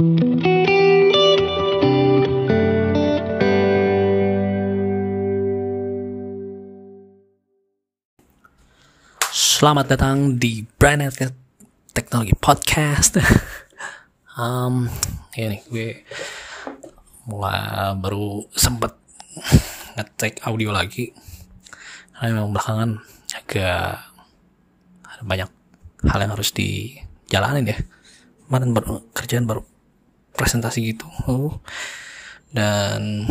Selamat datang di Brand Technology Podcast. um, ya nih gue mulai baru sempet ngecek audio lagi. Karena memang belakangan agak banyak hal yang harus dijalanin ya. Kemarin baru kerjaan baru presentasi gitu. Dan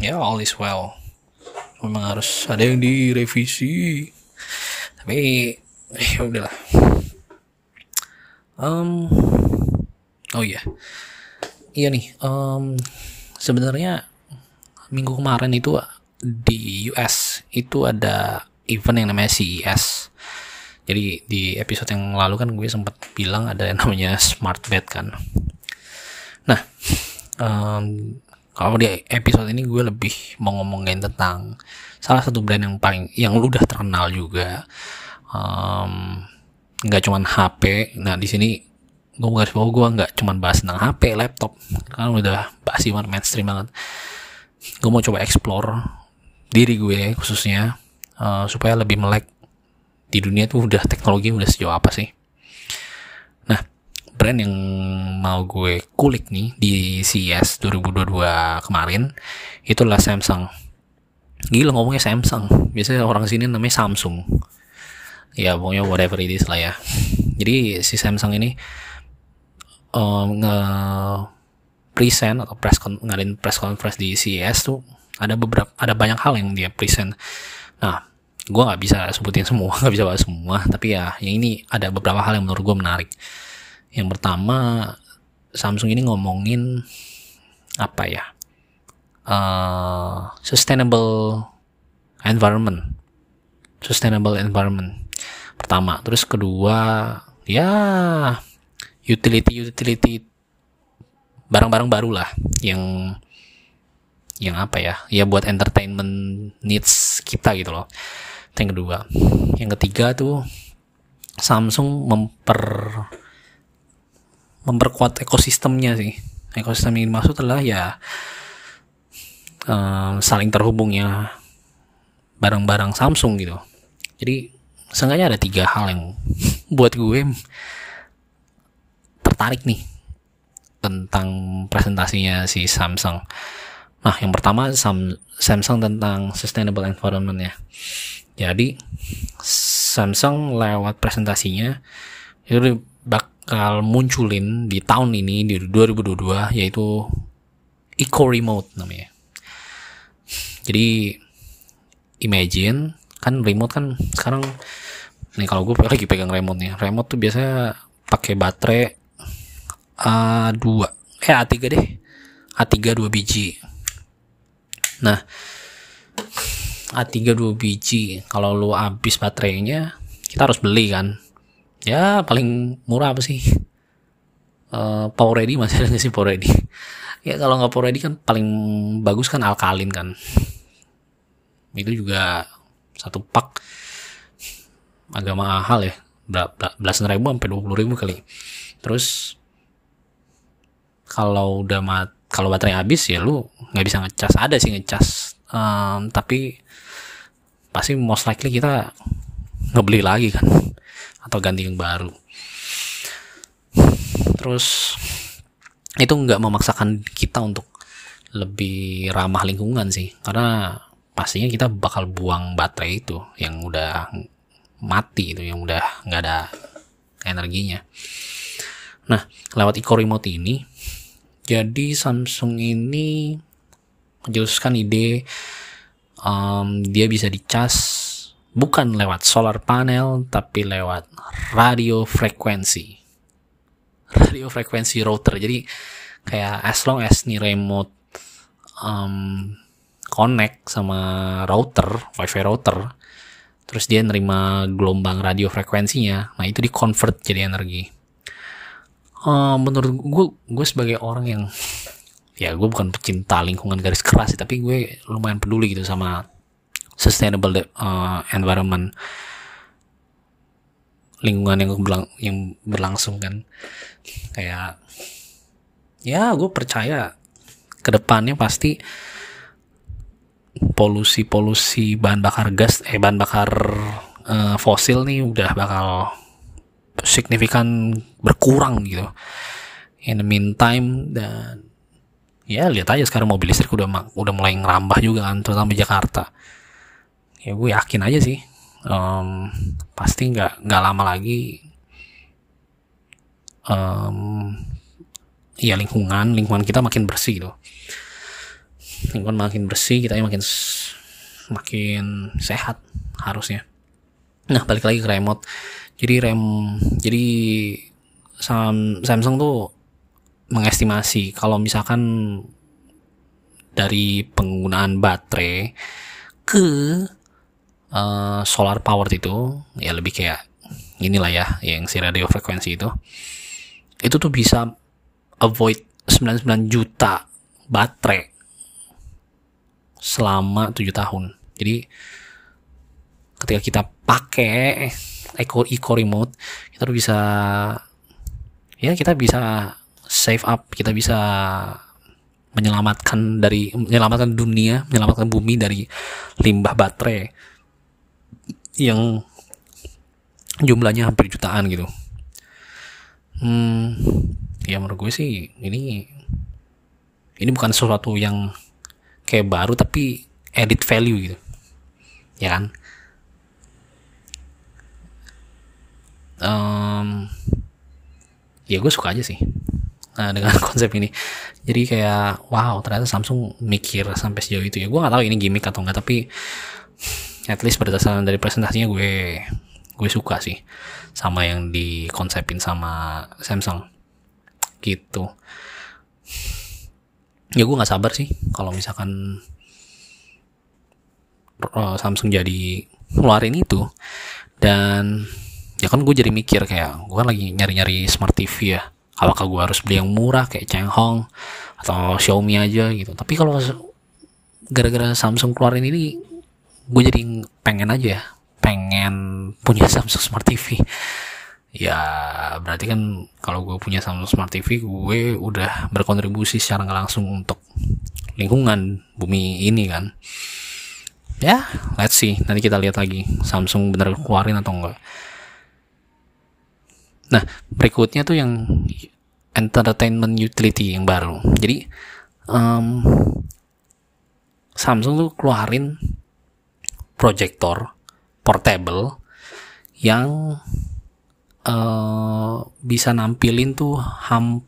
ya all is well. Memang harus ada yang direvisi. Tapi ya udahlah. Um, oh iya. Iya nih um, sebenarnya minggu kemarin itu di US itu ada event yang namanya CES jadi di episode yang lalu kan gue sempat bilang ada yang namanya smart bed kan um, kalau di episode ini gue lebih mau ngomongin tentang salah satu brand yang paling yang udah terkenal juga. Nggak um, cuman HP nah di sini gue garis bawah gue nggak cuman bahas tentang HP laptop. Kan udah bahas banget mainstream banget. Gue mau coba explore diri gue khususnya uh, supaya lebih melek di dunia tuh udah teknologi udah sejauh apa sih brand yang mau gue kulik nih di CES 2022 kemarin itulah Samsung. Gila ngomongnya Samsung. Biasanya orang sini namanya Samsung. Ya pokoknya whatever it is lah ya. Jadi si Samsung ini um, nge present atau press ngadain press conference di CES tuh ada beberapa ada banyak hal yang dia present. Nah, gue nggak bisa sebutin semua, nggak bisa bahas semua. Tapi ya, yang ini ada beberapa hal yang menurut gue menarik. Yang pertama, Samsung ini ngomongin apa ya? Uh, sustainable environment. Sustainable environment. Pertama, terus kedua, ya utility utility barang-barang baru lah yang yang apa ya ya buat entertainment needs kita gitu loh yang kedua yang ketiga tuh Samsung memper memperkuat ekosistemnya sih. Ekosistem yang dimaksud adalah ya um, saling terhubungnya barang-barang Samsung gitu. Jadi seenggaknya ada tiga hal yang buat gue tertarik nih tentang presentasinya si Samsung. Nah yang pertama Sam Samsung tentang sustainable environment ya jadi Samsung lewat presentasinya itu bakal munculin di tahun ini di 2022 yaitu Eco Remote namanya. Jadi imagine kan remote kan sekarang nih kalau gue lagi pegang remote nih remote tuh biasanya pakai baterai A2 eh A3 deh A3 2 biji nah A3 2 biji kalau lu habis baterainya kita harus beli kan ya paling murah apa sih? Uh, power ready masih ada sih power ready ya kalau nggak power ready kan paling bagus kan alkalin kan. Itu juga satu pak. Agak mahal ya. Belasan ribu sampai dua puluh ribu kali. Terus kalau udah mat kalau baterai habis ya lu nggak bisa ngecas. Ada sih ngecas. Um, tapi pasti most likely kita ngebeli lagi kan atau ganti yang baru. Terus itu nggak memaksakan kita untuk lebih ramah lingkungan sih. Karena pastinya kita bakal buang baterai itu yang udah mati itu yang udah nggak ada energinya. Nah lewat Eco Remote ini jadi Samsung ini menjelaskan ide um, dia bisa dicas bukan lewat solar panel tapi lewat radio frekuensi. Radio frekuensi router. Jadi kayak as long as nih remote um, connect sama router wifi router terus dia nerima gelombang radio frekuensinya nah itu di convert jadi energi. Uh, menurut gue gue sebagai orang yang ya gue bukan pecinta lingkungan garis keras sih tapi gue lumayan peduli gitu sama sustainable uh, environment lingkungan yang berlang yang berlangsung kan. Kayak ya gue percaya ke depannya pasti polusi-polusi bahan bakar gas eh bahan bakar uh, fosil nih udah bakal signifikan berkurang gitu. In the meantime dan ya lihat aja sekarang mobil listrik udah udah mulai ngerambah juga kan terutama di Jakarta ya gue yakin aja sih. Um, pasti nggak nggak lama lagi um, ya lingkungan lingkungan kita makin bersih gitu. Lingkungan makin bersih kita makin makin sehat harusnya. Nah balik lagi ke remote. Jadi rem jadi Samsung tuh mengestimasi kalau misalkan dari penggunaan baterai ke uh, solar power itu ya lebih kayak inilah ya yang si radio frekuensi itu itu tuh bisa avoid 99 juta baterai selama 7 tahun. Jadi ketika kita pakai eco eco remote kita bisa ya kita bisa save up, kita bisa menyelamatkan dari menyelamatkan dunia, menyelamatkan bumi dari limbah baterai yang jumlahnya hampir jutaan gitu. Hmm, ya menurut gue sih ini ini bukan sesuatu yang kayak baru tapi edit value gitu. Ya kan? Um, ya gue suka aja sih nah dengan konsep ini. Jadi kayak wow ternyata Samsung mikir sampai sejauh itu. Ya gue nggak tahu ini gimmick atau enggak tapi at least berdasarkan dari presentasinya gue gue suka sih sama yang dikonsepin sama Samsung. Gitu. Ya gue nggak sabar sih kalau misalkan uh, Samsung jadi ngeluarin itu. Dan ya kan gue jadi mikir kayak gue kan lagi nyari-nyari smart TV ya. Apakah gue harus beli yang murah kayak Changhong atau Xiaomi aja gitu. Tapi kalau gara-gara Samsung keluarin ini gue jadi pengen aja ya. Pengen punya Samsung Smart TV ya berarti kan kalau gue punya Samsung Smart TV gue udah berkontribusi secara langsung untuk lingkungan bumi ini kan. Ya let's see. Nanti kita lihat lagi Samsung bener keluarin atau enggak nah berikutnya tuh yang entertainment utility yang baru. Jadi um, Samsung tuh keluarin proyektor portable yang uh, bisa nampilin tuh ham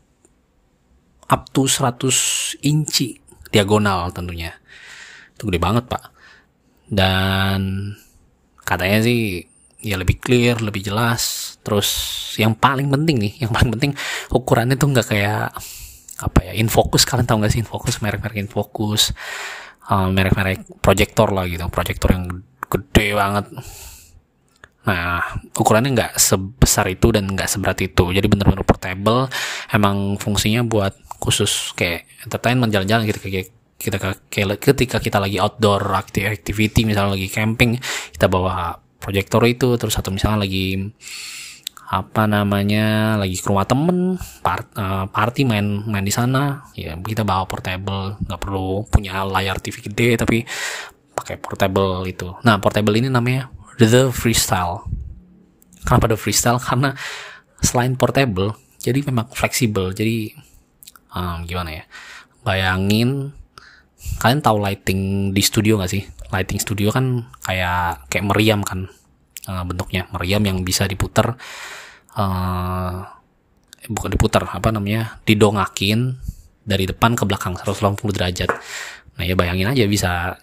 up to 100 inci diagonal tentunya. Itu gede banget pak. Dan katanya sih ya lebih clear lebih jelas. Terus yang paling penting nih yang paling penting ukurannya tuh nggak kayak apa ya infocus. Kalian tahu nggak sih infocus? Merek-merek infocus uh, merek-merek proyektor lah gitu. Proyektor yang gede banget. Nah ukurannya nggak sebesar itu dan nggak seberat itu. Jadi bener-bener portable. Emang fungsinya buat khusus kayak entertainment jalan-jalan gitu. Kayak kita ketika kita lagi outdoor activity misalnya lagi camping kita bawa proyektor itu terus satu misalnya lagi apa namanya lagi ke rumah temen part, uh, party main main di sana ya kita bawa portable nggak perlu punya layar TV gede tapi pakai portable itu. Nah, portable ini namanya The Freestyle. Kenapa The Freestyle? Karena selain portable, jadi memang fleksibel. Jadi um, gimana ya? Bayangin kalian tahu lighting di studio gak sih? Lighting studio kan kayak kayak meriam kan uh, bentuknya, meriam yang bisa diputar uh, bukan diputar apa namanya? didongakin dari depan ke belakang 180 derajat. Nah, ya bayangin aja bisa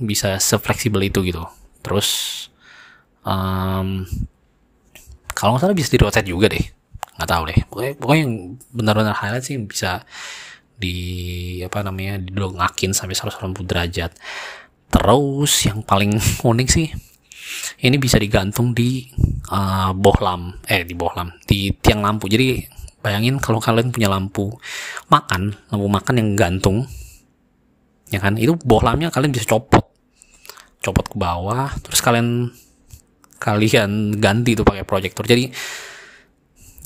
bisa sefleksibel itu gitu terus um, kalau nggak salah bisa di rotate juga deh nggak tahu deh pokoknya, pokoknya yang benar-benar highlight sih bisa di apa namanya didongakin sampai 180 derajat terus yang paling unik sih ini bisa digantung di uh, bohlam eh di bohlam di tiang lampu. Jadi bayangin kalau kalian punya lampu makan lampu makan yang gantung ya kan? Itu bohlamnya kalian bisa copot. Copot ke bawah terus kalian kalian ganti tuh pakai proyektor jadi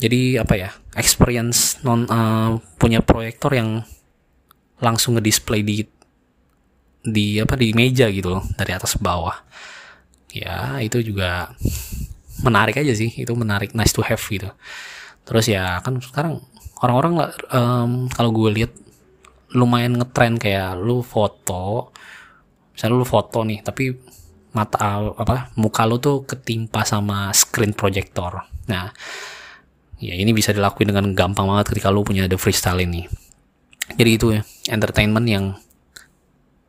jadi apa ya? Experience non uh, punya proyektor yang langsung ngedisplay di di apa di meja gitu loh dari atas ke bawah ya itu juga menarik aja sih. Itu menarik nice to have gitu. Terus ya kan sekarang orang-orang um, kalau gue lihat lumayan ngetren kayak lu foto misalnya lu foto nih tapi mata apa muka lu tuh ketimpa sama screen projector. Nah ya ini bisa dilakuin dengan gampang banget ketika lu punya the freestyle ini. Jadi itu ya entertainment yang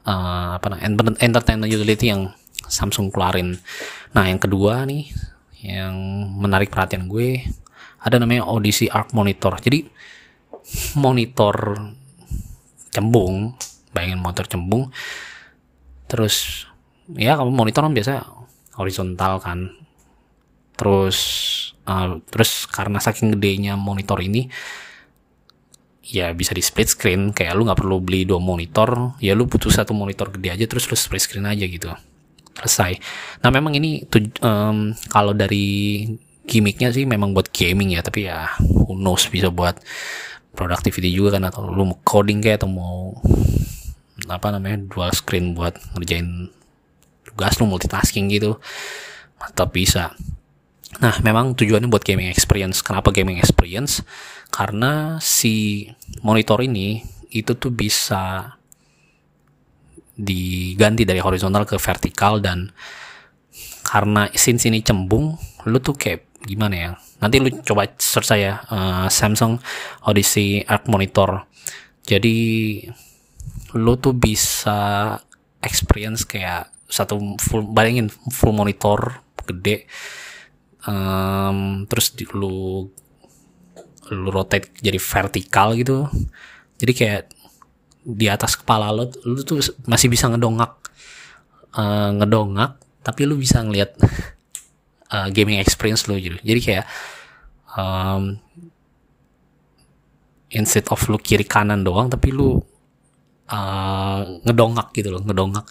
uh, apa namanya entertainment utility yang Samsung keluarin. Nah yang kedua nih yang menarik perhatian gue ada namanya Odyssey Arc Monitor. Jadi monitor cembung, bayangin monitor cembung. Terus ya kamu monitor kan biasa horizontal kan. Terus uh, terus karena saking gedenya monitor ini ya bisa di split screen kayak lu nggak perlu beli dua monitor ya lu butuh satu monitor gede aja terus lu split screen aja gitu selesai nah memang ini um, kalau dari gimmicknya sih memang buat gaming ya tapi ya who knows bisa buat productivity juga kan atau lu mau coding kayak atau mau apa namanya dual screen buat ngerjain tugas lu multitasking gitu mantap bisa Nah, memang tujuannya buat gaming experience. Kenapa gaming experience? Karena si monitor ini itu tuh bisa diganti dari horizontal ke vertikal dan karena since ini cembung, lu tuh kayak gimana ya? Nanti lu coba search saya uh, Samsung Odyssey Arc Monitor. Jadi lu tuh bisa experience kayak satu full bayangin full monitor gede um, terus di, lu lu rotate jadi vertikal gitu jadi kayak di atas kepala lo lu tuh masih bisa ngedongak uh, ngedongak tapi lu bisa ngelihat uh, gaming experience lo gitu. Jadi kayak um, instead of lu kiri kanan doang tapi lu uh, ngedongak gitu loh ngedongak.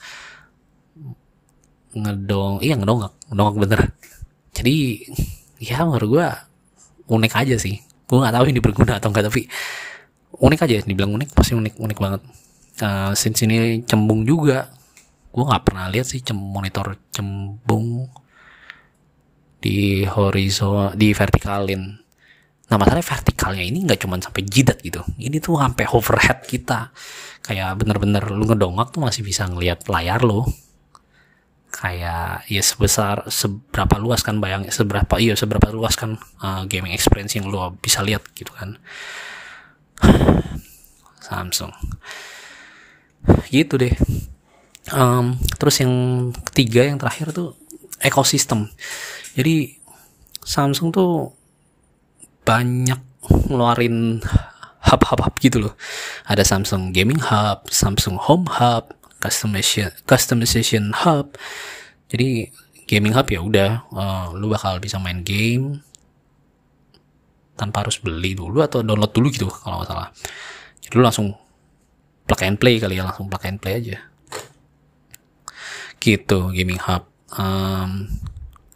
Ngedong iya ngedongak ngedongak bener. Jadi ya menurut gue unik aja sih. Gue nggak tahu ini berguna atau enggak tapi unik aja dibilang unik pasti unik unik banget. Uh, since ini cembung juga. Gue nggak pernah lihat sih cem monitor cembung di horizontal di vertikalin. Nah masalahnya vertikalnya ini nggak cuma sampai jidat gitu. Ini tuh sampai overhead kita. Kayak bener-bener lu ngedongak tuh masih bisa ngelihat layar lo kayak ya sebesar seberapa luas kan bayang seberapa iya seberapa luas kan uh, gaming experience yang lo bisa lihat gitu kan Samsung. Gitu deh. Um, terus yang ketiga yang terakhir tuh ekosistem. Jadi Samsung tuh banyak ngeluarin hub-hub hub gitu loh. Ada Samsung Gaming Hub Samsung Home Hub customization customization hub. Jadi gaming hub ya udah uh, lu bakal bisa main game tanpa harus beli dulu atau download dulu gitu kalau nggak salah. Jadi lu langsung plug and play kali ya langsung plug and play aja. Gitu gaming hub. Um,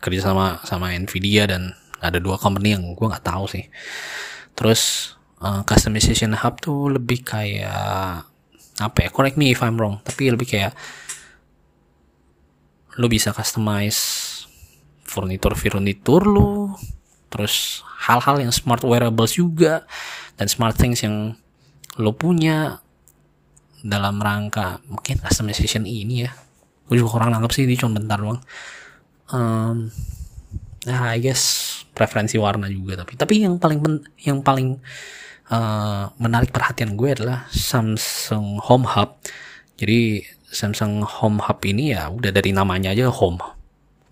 kerja sama sama Nvidia dan ada dua company yang gue nggak tahu sih. Terus uh, customization hub tuh lebih kayak apa ya correct me if I'm wrong tapi lebih kayak lo bisa customize furnitur furnitur lo terus hal-hal yang smart wearables juga dan smart things yang lo punya dalam rangka mungkin customization ini ya gue juga kurang nangkep sih ini cuma bentar doang um, nah I guess preferensi warna juga tapi tapi yang paling yang paling uh, menarik perhatian gue adalah Samsung Home Hub. Jadi Samsung Home Hub ini ya udah dari namanya aja home.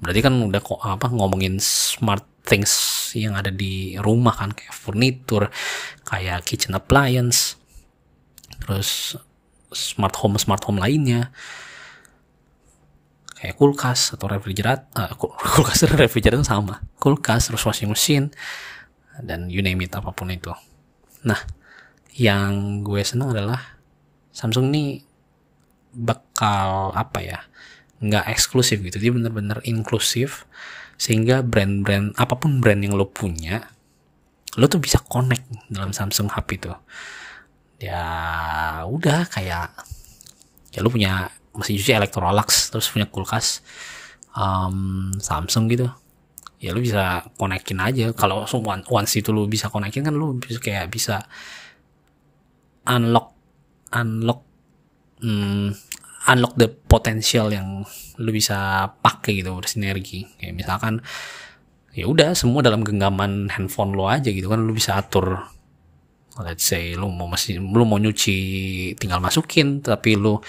Berarti kan udah kok apa ngomongin smart things yang ada di rumah kan kayak furnitur, kayak kitchen appliance, terus smart home smart home lainnya. Kayak kulkas atau refrigerator uh, kulkas dan refrigerator sama. Kulkas terus washing machine dan you name it apa pun itu. Nah, yang gue seneng adalah Samsung ini bakal apa ya nggak eksklusif gitu. Dia bener-bener inklusif sehingga brand-brand apa pun brand yang lo punya lo tuh bisa connect dalam Samsung Hub itu. Ya udah kayak ya lu punya mesin cuci Electrolux terus punya kulkas um, Samsung gitu. Ya lu bisa konekin aja. Kalau once itu lu bisa konekin kan lu bisa kayak bisa unlock unlock um, unlock the potential yang lu bisa pakai gitu bersinergi. Kayak misalkan ya udah semua dalam genggaman handphone lo aja gitu kan lu bisa atur. Let's say lu mau mesin lu mau nyuci tinggal masukin tapi lu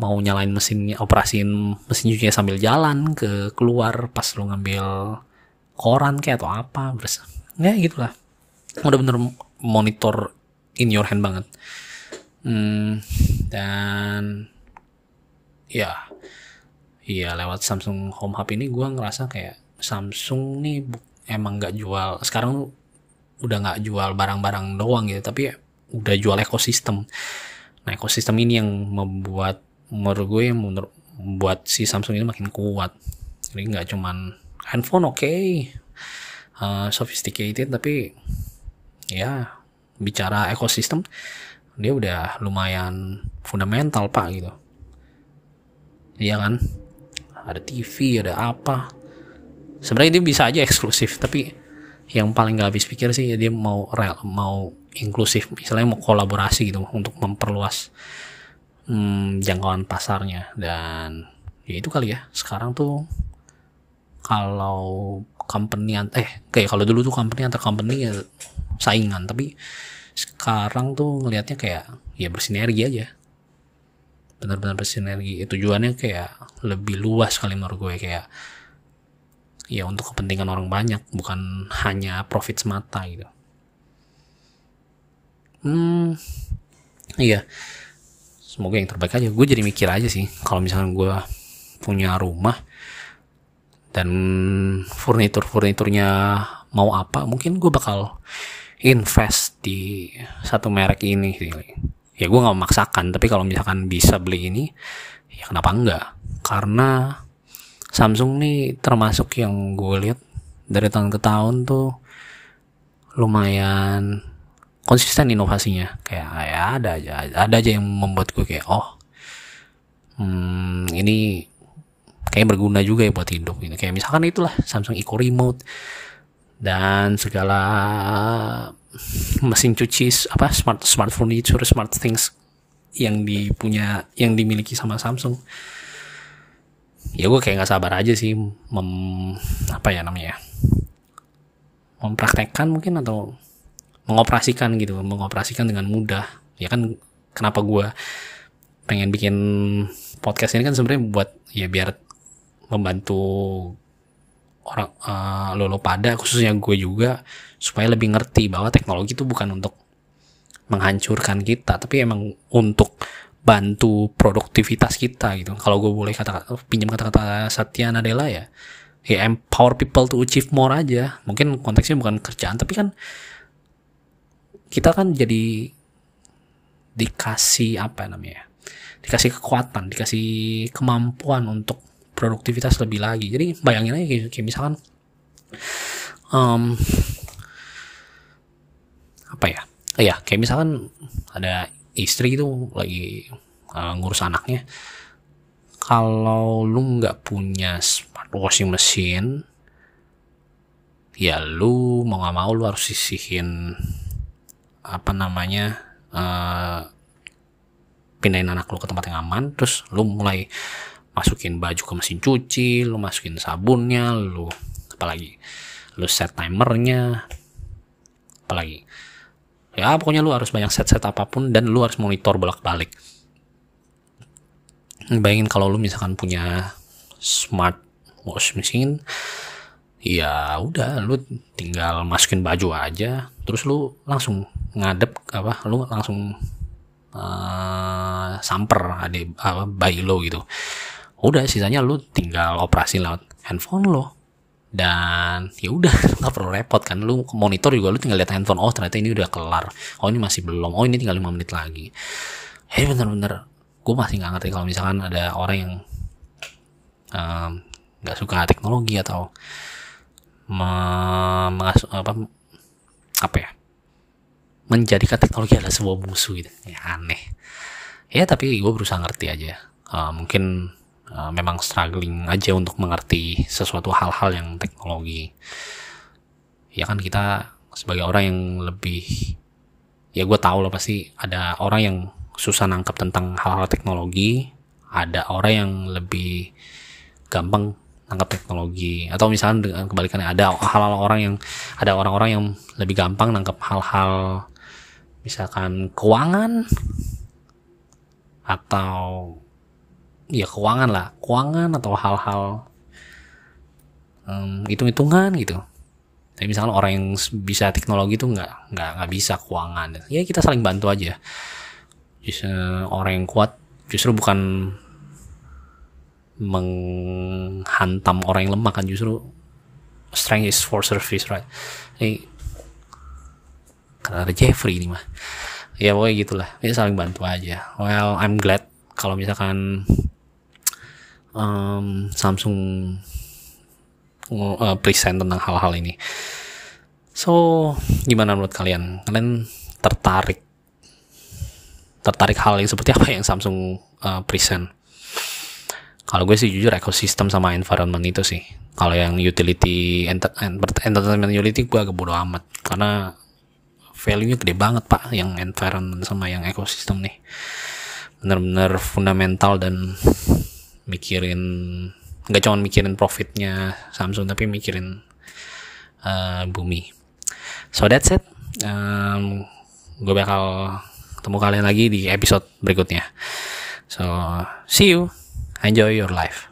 mau nyalain mesinnya operasiin mesin cucinya sambil jalan ke keluar pas lu ngambil koran kayak atau apa terus ya gitulah. Udah bener monitor in your hand banget. Hmm, dan ya. Iya lewat Samsung Home Hub ini gue ngerasa kayak Samsung nih emang nggak jual sekarang udah nggak jual barang-barang doang gitu tapi udah jual ekosistem. Nah ekosistem ini yang membuat menurut gue yang membuat si Samsung ini makin kuat. Jadi nggak cuman handphone oke okay, uh, sophisticated tapi ya bicara ekosistem dia udah lumayan fundamental pak gitu iya kan? Ada TV ada apa? Sebenarnya dia bisa aja eksklusif tapi yang paling gak habis pikir sih dia mau real mau inklusif misalnya mau kolaborasi gitu untuk memperluas hmm, jangkauan pasarnya. Dan ya itu kali ya sekarang tuh kalau company eh kayak kalau dulu tuh company antar company ya saingan tapi sekarang tuh ngelihatnya kayak ya bersinergi aja benar-benar bersinergi. Tujuannya kayak lebih luas kali menurut gue kayak ya untuk kepentingan orang banyak bukan hanya profit semata gitu. Hmm iya. Semoga yang terbaik aja. Gue jadi mikir aja sih kalau misalnya gue punya rumah dan furnitur furniturnya mau apa mungkin gue bakal invest di satu merek ini sih ya gue nggak memaksakan tapi kalau misalkan bisa beli ini ya kenapa enggak? Karena Samsung nih termasuk yang gue lihat dari tahun ke tahun tuh lumayan konsisten inovasinya. Kayak ya ada aja ada aja yang membuat gue kayak oh hmm, ini kayak berguna juga ya buat hidup. Gitu. Kayak misalkan itulah Samsung Eco Remote dan segala mesin cuci apa smart smart furniture smart things yang dipunya yang dimiliki sama Samsung. Ya gue kayak nggak sabar aja sih mem apa ya namanya mempraktekkan mungkin atau mengoperasikan gitu mengoperasikan dengan mudah. Ya kan kenapa gue pengen bikin podcast ini kan sebenarnya buat ya biar membantu orang uh, lo lo pada khususnya gue juga supaya lebih ngerti bahwa teknologi itu bukan untuk menghancurkan kita tapi emang untuk bantu produktivitas kita gitu. Kalau gue boleh kata pinjam kata-kata Satya Nadella ya, ya empower people to achieve more aja. Mungkin konteksnya bukan kerjaan, tapi kan kita kan jadi dikasih apa namanya? Dikasih kekuatan, dikasih kemampuan untuk produktivitas lebih lagi. Jadi bayangin aja kayak, kayak misalkan um, apa ya? Ya, kayak misalkan ada istri itu lagi uh, ngurus anaknya kalau lu nggak punya smart washing machine ya lu mau nggak mau lu harus sisihin apa namanya uh, pindahin anak lu ke tempat yang aman terus lu mulai masukin baju ke mesin cuci lu masukin sabunnya lu apalagi lu set timernya apalagi. Ya pokoknya lu harus banyak set-set apa pun dan lu harus monitor bolak-balik. Bayangin kalau lu misalkan punya smart wash machine ya udah lu tinggal masukin baju aja terus lu langsung ngadep apa lu langsung uh, samper ada apa bayi lo gitu udah sisanya lu tinggal operasi lewat handphone lo. Dan ya udah nggak perlu repot kan. Lu monitor juga lu tinggal lihat handphone oh ternyata ini udah kelar. Oh ini masih belum. Oh ini tinggal lima menit lagi. Hei bener-bener gue masih nggak ngerti kalau misalkan ada orang yang nggak um, suka teknologi atau me, mengas, apa apa ya menjadikan teknologi adalah sebuah musuh gitu. Ya aneh. Ya tapi gue berusaha ngerti aja. Uh, mungkin uh, memang struggling aja untuk mengerti sesuatu hal-hal yang teknologi. Ya kan kita sebagai orang yang lebih ya gue tahu lah pasti ada orang yang susah nangkep tentang hal-hal teknologi ada orang yang lebih gampang nangkep teknologi. Atau misalnya dengan kebalikannya ada hal-hal orang yang ada orang-orang yang lebih gampang nangkep hal-hal misalkan keuangan atau ya keuangan lah. Keuangan atau hal-hal um, hitung-hitungan gitu. Tapi misalnya orang yang bisa teknologi itu nggak nggak nggak bisa keuangan. Ya kita saling bantu aja. Justru orang yang kuat justru bukan menghantam orang yang lemah kan. Justru strength is for service right? Ini karena ada Jeffrey ini mah. Ya pokoknya gitulah. Ini saling bantu aja. Well I'm glad kalau misalkan um, Samsung uh, present tentang hal-hal ini. So gimana menurut kalian? Kalian tertarik? Tertarik hal yang seperti apa yang Samsung uh, present? Kalau gue sih jujur ekosistem sama environment itu sih. Kalau yang utility enter, entertainment utility gue agak bodo amat. Karena value-nya gede banget pak yang environment sama yang ekosistem nih. Bener-bener fundamental dan mikirin nggak cuma mikirin profitnya Samsung tapi mikirin uh, bumi. So that's it. Um, gue bakal ketemu kalian lagi di episode berikutnya. So see you. Enjoy your life